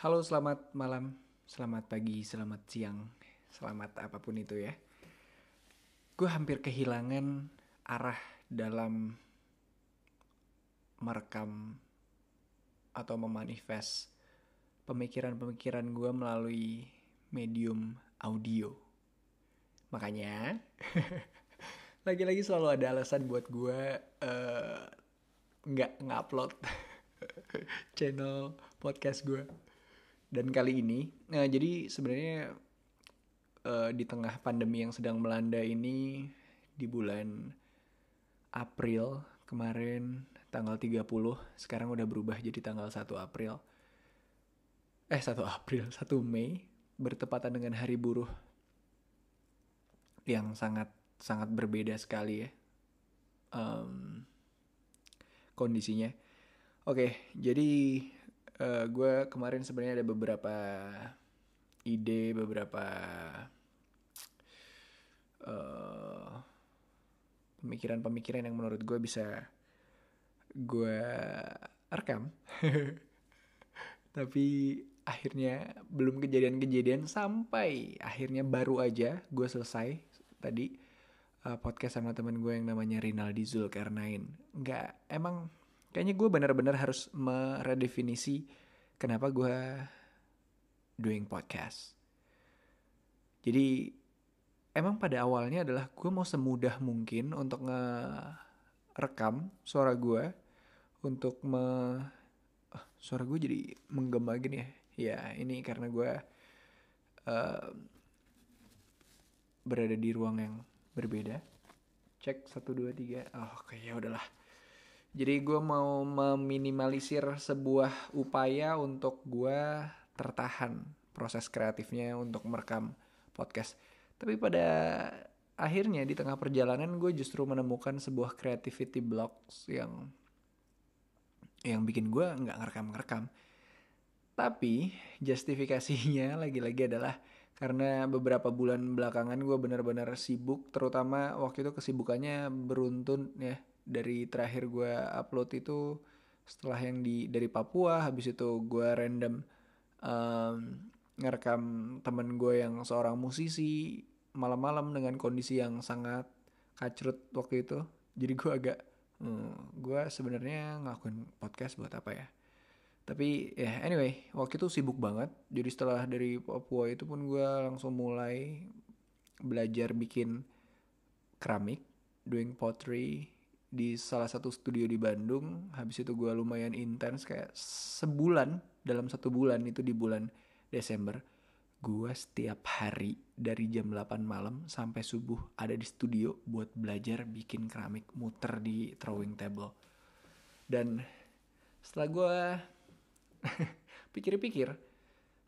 Halo, selamat malam, selamat pagi, selamat siang, selamat apa pun itu ya. Gue hampir kehilangan arah dalam merekam atau memanifest pemikiran-pemikiran gue melalui medium audio. Makanya, lagi-lagi selalu ada alasan buat gue uh, nggak ngupload channel podcast gue. Dan kali ini, nah jadi sebenarnya uh, di tengah pandemi yang sedang melanda ini di bulan April kemarin tanggal 30, sekarang udah berubah jadi tanggal 1 April. Eh 1 April, 1 Mei bertepatan dengan hari buruh yang sangat sangat berbeda sekali ya um, kondisinya. Oke, jadi uh, gue kemarin sebenarnya ada beberapa ide, beberapa uh, pemikiran-pemikiran yang menurut gue bisa gue rekam. Tapi akhirnya belum kejadian-kejadian sampai akhirnya baru aja gue selesai tadi uh, podcast sama temen gue yang namanya Rinaldi Zulkarnain. Nggak, emang kayaknya gue benar-benar harus meredefinisi kenapa gue doing podcast. Jadi emang pada awalnya adalah gue mau semudah mungkin untuk ngerekam suara gue untuk me oh, suara gue jadi menggema gini ya. Ya ini karena gue uh, berada di ruang yang berbeda. Cek satu dua tiga. Oh kayak ya udahlah jadi gue mau meminimalisir sebuah upaya untuk gue tertahan proses kreatifnya untuk merekam podcast. Tapi pada akhirnya di tengah perjalanan gue justru menemukan sebuah creativity blocks yang yang bikin gue nggak ngerekam-ngerekam. Tapi justifikasinya lagi-lagi adalah karena beberapa bulan belakangan gue benar-benar sibuk, terutama waktu itu kesibukannya beruntun ya dari terakhir gue upload itu setelah yang di dari Papua habis itu gue random um, ngerekam temen gue yang seorang musisi malam-malam dengan kondisi yang sangat kacrut waktu itu. Jadi gue agak hmm, gue sebenarnya ngelakuin podcast buat apa ya? Tapi ya yeah, anyway waktu itu sibuk banget. Jadi setelah dari Papua itu pun gue langsung mulai belajar bikin keramik doing pottery di salah satu studio di Bandung. Habis itu gue lumayan intens kayak sebulan dalam satu bulan itu di bulan Desember gue setiap hari dari jam 8 malam sampai subuh ada di studio buat belajar bikin keramik muter di throwing table. Dan setelah gue pikir-pikir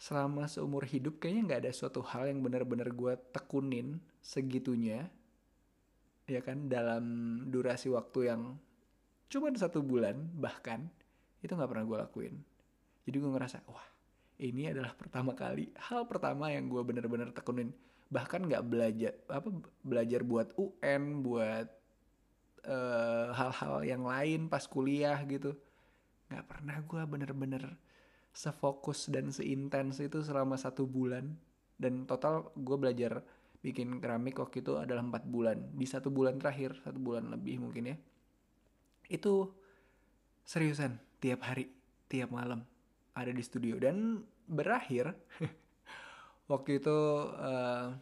selama seumur hidup kayaknya nggak ada suatu hal yang benar-benar gue tekunin segitunya ya kan dalam durasi waktu yang cuma satu bulan bahkan itu nggak pernah gue lakuin. Jadi gue ngerasa wah ini adalah pertama kali hal pertama yang gue bener-bener tekunin. Bahkan nggak belajar apa belajar buat UN buat eh, hal-hal uh, yang lain pas kuliah gitu. Nggak pernah gue bener-bener sefokus dan seintens itu selama satu bulan. Dan total gue belajar bikin keramik waktu itu adalah empat bulan. Di satu bulan terakhir satu bulan lebih mungkin ya. Itu seriusan tiap hari tiap malam ada di studio. Dan berakhir waktu itu uh,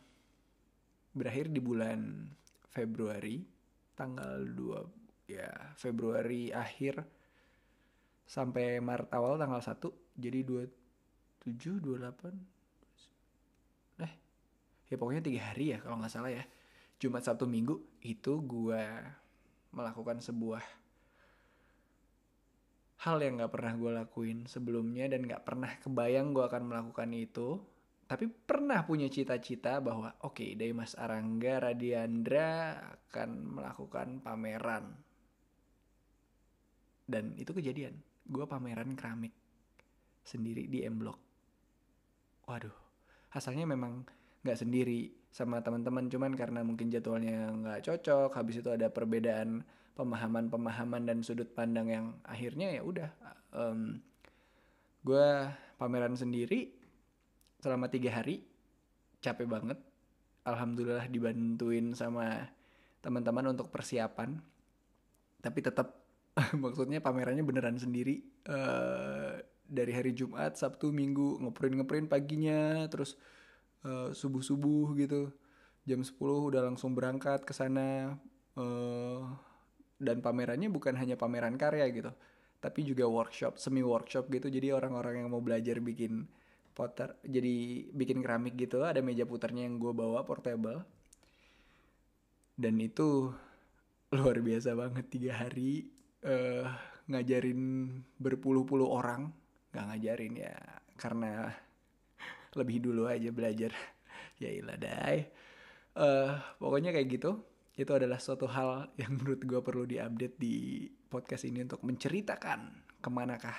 berakhir di bulan Februari tanggal 2 ya Februari akhir sampai Maret awal tanggal 1 jadi 27 28 ya pokoknya tiga hari ya kalau nggak salah ya. Jumat Sabtu Minggu itu gue melakukan sebuah hal yang nggak pernah gue lakuin sebelumnya dan nggak pernah kebayang gue akan melakukan itu. Tapi pernah punya cita-cita bahwa oke okay, dari Mas Arangga Radiandra akan melakukan pameran. Dan itu kejadian. Gue pameran keramik sendiri di M Block. Waduh asalnya memang nggak sendiri sama teman-teman. Cuman karena mungkin jadwalnya nggak cocok habis itu ada pemahaman-pemahaman dan sudut pandang yang akhirnya ya udah um, gue pameran sendiri selama tiga hari capek banget. Alhamdulillah dibantuin sama teman-teman untuk persiapan. Tapi tetap maksudnya pamerannya beneran sendiri uh, dari hari Jumat Sabtu Minggu ngeprint ngeprint paginya terus uh, eh, subuh subuh gitu. Jam 10 udah langsung berangkat ke sana uh, dan pamerannya bukan hanya pameran karya gitu tapi juga workshop semi workshop gitu. Jadi orang-orang yang mau belajar bikin potter jadi bikin keramik gitu ada meja putarnya yang gue bawa portable. Dan itu luar biasa banget tiga hari uh, ngajarin berpuluh-puluh orang. Nggak ngajarin ya karena lebih dulu aja belajar ya ilah dai uh, pokoknya kayak gitu itu adalah suatu hal yang menurut gue perlu diupdate di podcast ini untuk menceritakan ke manakah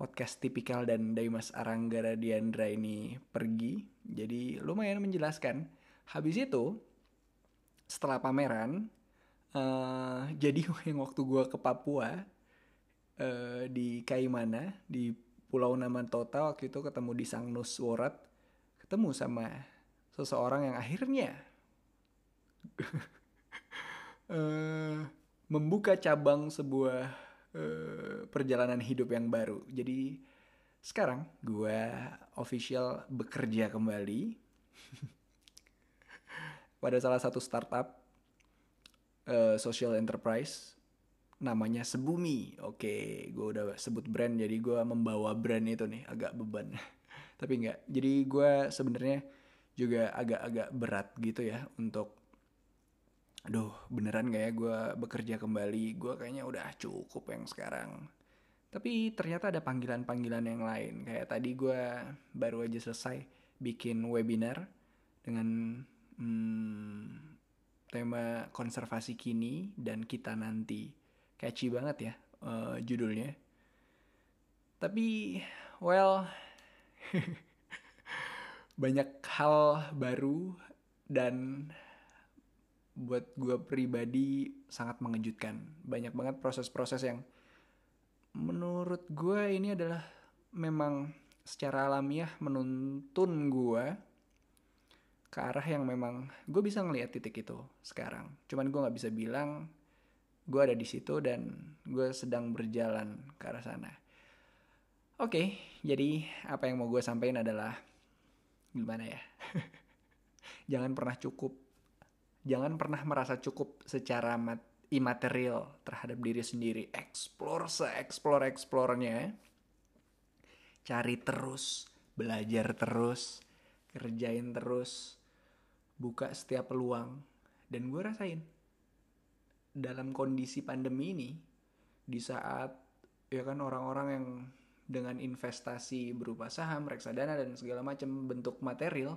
podcast tipikal dan Daimas Aranggara Diandra ini pergi. Jadi lumayan menjelaskan. Habis itu setelah pameran, uh, jadi yang waktu gue ke Papua uh, di Kaimana di Pulau Naman Tota waktu itu ketemu di Sangnus Worat, ketemu sama seseorang yang akhirnya uh, membuka cabang sebuah uh, perjalanan hidup yang baru. Jadi sekarang gue official bekerja kembali pada salah satu startup uh, social enterprise namanya Sebumi. Oke, gue udah sebut brand jadi gue membawa brand itu nih agak beban. Tapi enggak. Jadi gue sebenarnya juga agak-agak berat gitu ya untuk aduh beneran gak ya gue bekerja kembali gue kayaknya udah cukup yang sekarang tapi ternyata ada panggilan-panggilan yang lain kayak tadi gue baru aja selesai bikin webinar dengan hmm, tema konservasi kini dan kita nanti catchy banget ya uh, judulnya tapi well banyak hal baru dan buat gue pribadi sangat mengejutkan. Banyak banget proses-proses yang menurut gue ini adalah memang secara alamiah menuntun gue ke arah yang memang gue bisa ngelihat titik itu sekarang. Cuman gue nggak bisa bilang gue ada di situ dan gue sedang berjalan ke arah sana. Oke, okay, jadi apa yang mau gue sampaikan adalah gimana ya? Jangan pernah cukup jangan pernah merasa cukup secara mat imaterial terhadap diri sendiri. Explore se-explore explorenya. Cari terus, belajar terus, kerjain terus, buka setiap peluang. Dan gue rasain dalam kondisi pandemi ini di saat ya kan orang-orang yang dengan investasi berupa saham, reksadana dan segala macam bentuk material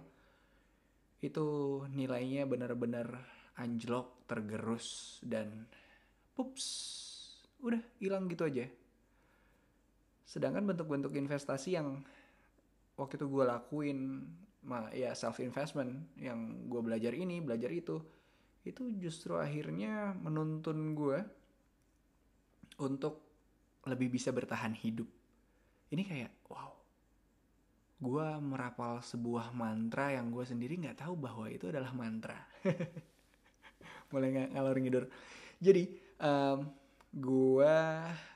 itu nilainya benar-benar anjlok, tergerus dan pups, udah hilang gitu aja. Sedangkan bentuk-bentuk investasi yang waktu itu gue lakuin, ya self investment yang gue belajar ini, belajar itu, itu justru akhirnya menuntun gue untuk lebih bisa bertahan hidup. Ini kayak wow, gue merapal sebuah mantra yang gue sendiri nggak tahu bahwa itu adalah mantra. Mulai ng ngalor ngidur. Jadi um, gue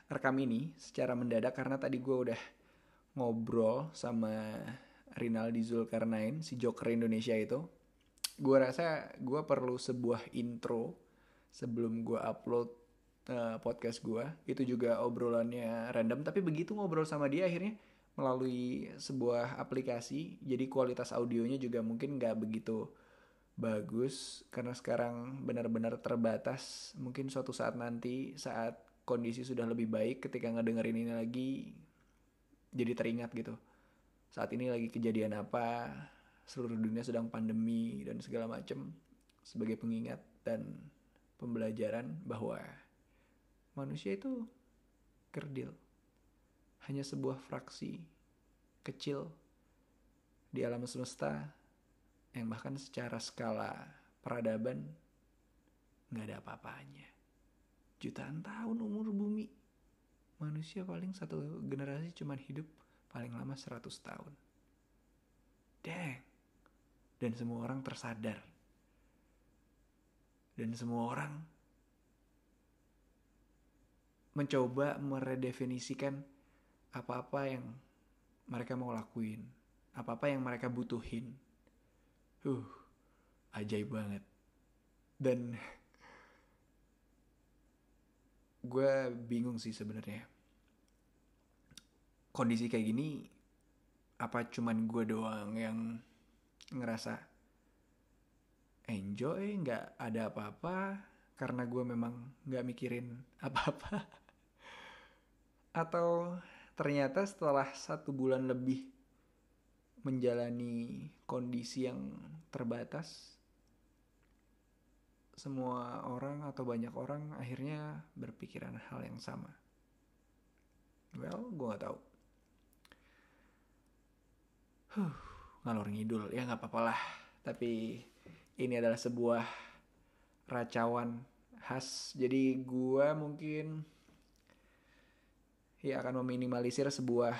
rekam ini secara mendadak karena tadi gue udah ngobrol sama Rinaldi Zulkarnain, si Joker Indonesia itu. Gue rasa gue perlu sebuah intro sebelum gue upload uh, podcast gue. Itu juga obrolannya random, tapi begitu ngobrol sama dia akhirnya melalui sebuah aplikasi. Jadi kualitas audionya juga mungkin nggak begitu bagus karena sekarang benar-benar terbatas. Mungkin suatu saat nanti saat kondisi sudah lebih baik ketika ngedengerin ini lagi jadi teringat gitu. Saat ini lagi kejadian apa seluruh dunia sedang pandemi dan segala macam sebagai pengingat dan pembelajaran bahwa manusia itu kerdil hanya sebuah fraksi kecil di alam semesta yang bahkan secara skala peradaban nggak ada apa-apanya. Jutaan tahun umur bumi manusia paling satu generasi cuman hidup paling lama 100 tahun. Dang. Dan semua orang tersadar. Dan semua orang mencoba meredefinisikan apa-apa yang mereka mau lakuin, apa-apa yang mereka butuhin. Uh, ajaib banget. Dan gue bingung sih sebenarnya. Kondisi kayak gini, apa cuman gue doang yang ngerasa enjoy, nggak ada apa-apa, karena gue memang nggak mikirin apa-apa. Atau ternyata setelah satu bulan lebih menjalani kondisi yang terbatas, semua orang atau banyak orang akhirnya berpikiran hal yang sama. Well, gue gak tahu. Huh, ngalor ngidul ya nggak apa-apa lah. Tapi ini adalah sebuah racauan khas. Jadi gue mungkin ya akan meminimalisir sebuah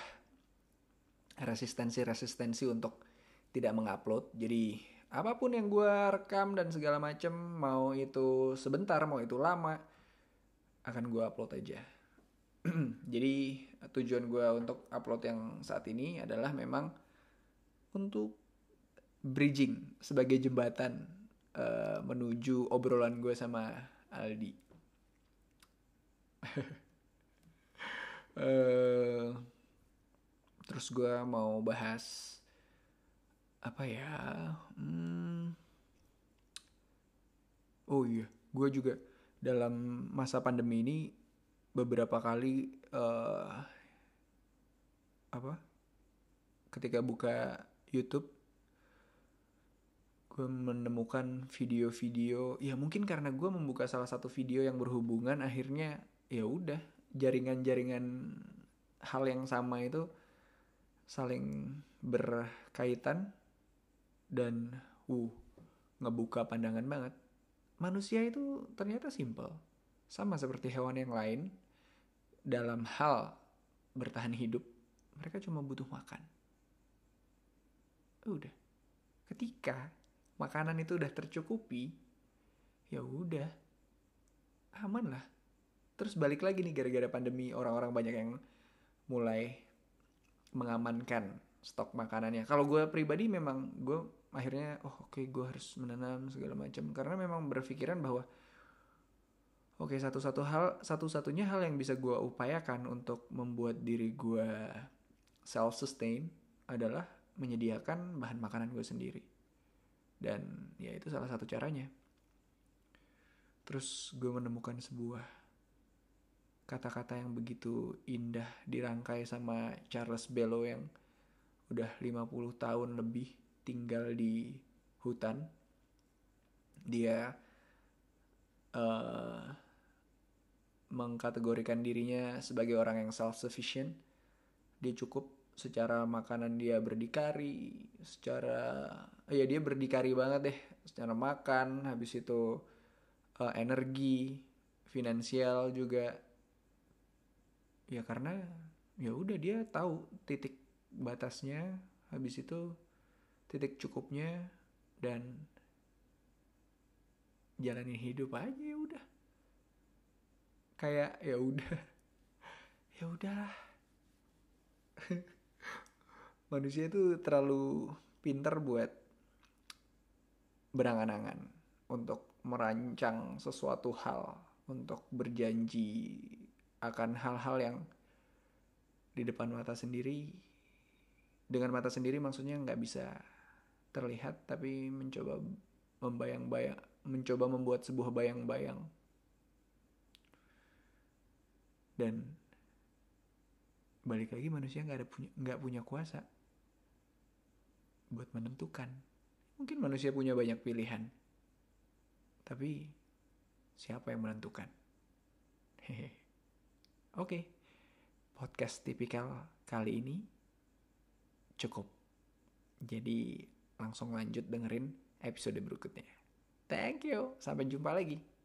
resistensi-resistensi untuk tidak mengupload. Jadi apa pun yang gue rekam dan segala macem, mau itu sebentar, mau itu lama, akan gue upload aja. Jadi tujuan gue untuk upload yang saat ini adalah memang untuk bridging sebagai jembatan uh, menuju obrolan gue sama Aldi. uh, terus gue mau bahas apa ya? Hmm, oh iya, gue juga dalam masa pandemi ini beberapa kali uh, apa? Ketika buka YouTube. Gue menemukan video-video ya mungkin karena gue membuka salah satu video yang berhubungan akhirnya ya udah jaringan-jaringan hal yang sama itu saling berkaitan dan uh ngebuka pandangan banget. Manusia itu ternyata simple sama seperti hewan yang lain dalam hal bertahan hidup mereka cuma butuh makan udah ketika makanan itu udah tercukupi, ya udah aman lah. Terus balik lagi nih gara-gara pandemi orang-orang banyak yang mulai mengamankan stok makanannya. Kalau gue pribadi memang gue akhirnya oh oke okay, gue harus menanam segala macam karena memang berpikiran bahwa oke okay, satu-satu hal satu-satunya hal yang bisa gue upayakan untuk membuat diri gue self sustain adalah menyediakan bahan makanan gue sendiri. Dan ya itu salah satu caranya. Terus gue menemukan sebuah kata-kata yang begitu indah dirangkai sama Charles Bellow yang udah 50 tahun lebih tinggal di hutan. Dia uh, mengkategorikan dirinya sebagai orang yang self sufficient dia cukup secara makanan dia berdikari, secara ya dia berdikari banget deh, secara makan, habis itu uh, energi, finansial juga. Ya karena ya udah dia tahu titik batasnya, habis itu titik cukupnya dan jalanin hidup aja ya udah. Kayak ya udah. ya udahlah. manusia itu terlalu pinter buat berangan-angan untuk merancang sesuatu hal, untuk berjanji akan hal-hal yang di depan mata sendiri. Dengan mata sendiri maksudnya nggak bisa terlihat, tapi mencoba membayang-bayang, mencoba membuat sebuah bayang-bayang. Dan balik lagi manusia nggak ada punya nggak punya kuasa buat menentukan. Mungkin manusia punya banyak pilihan. Tapi siapa yang menentukan? Oke. Podcast tipikal kali ini cukup. Jadi langsung lanjut dengerin episode berikutnya. Thank you. Sampai jumpa lagi.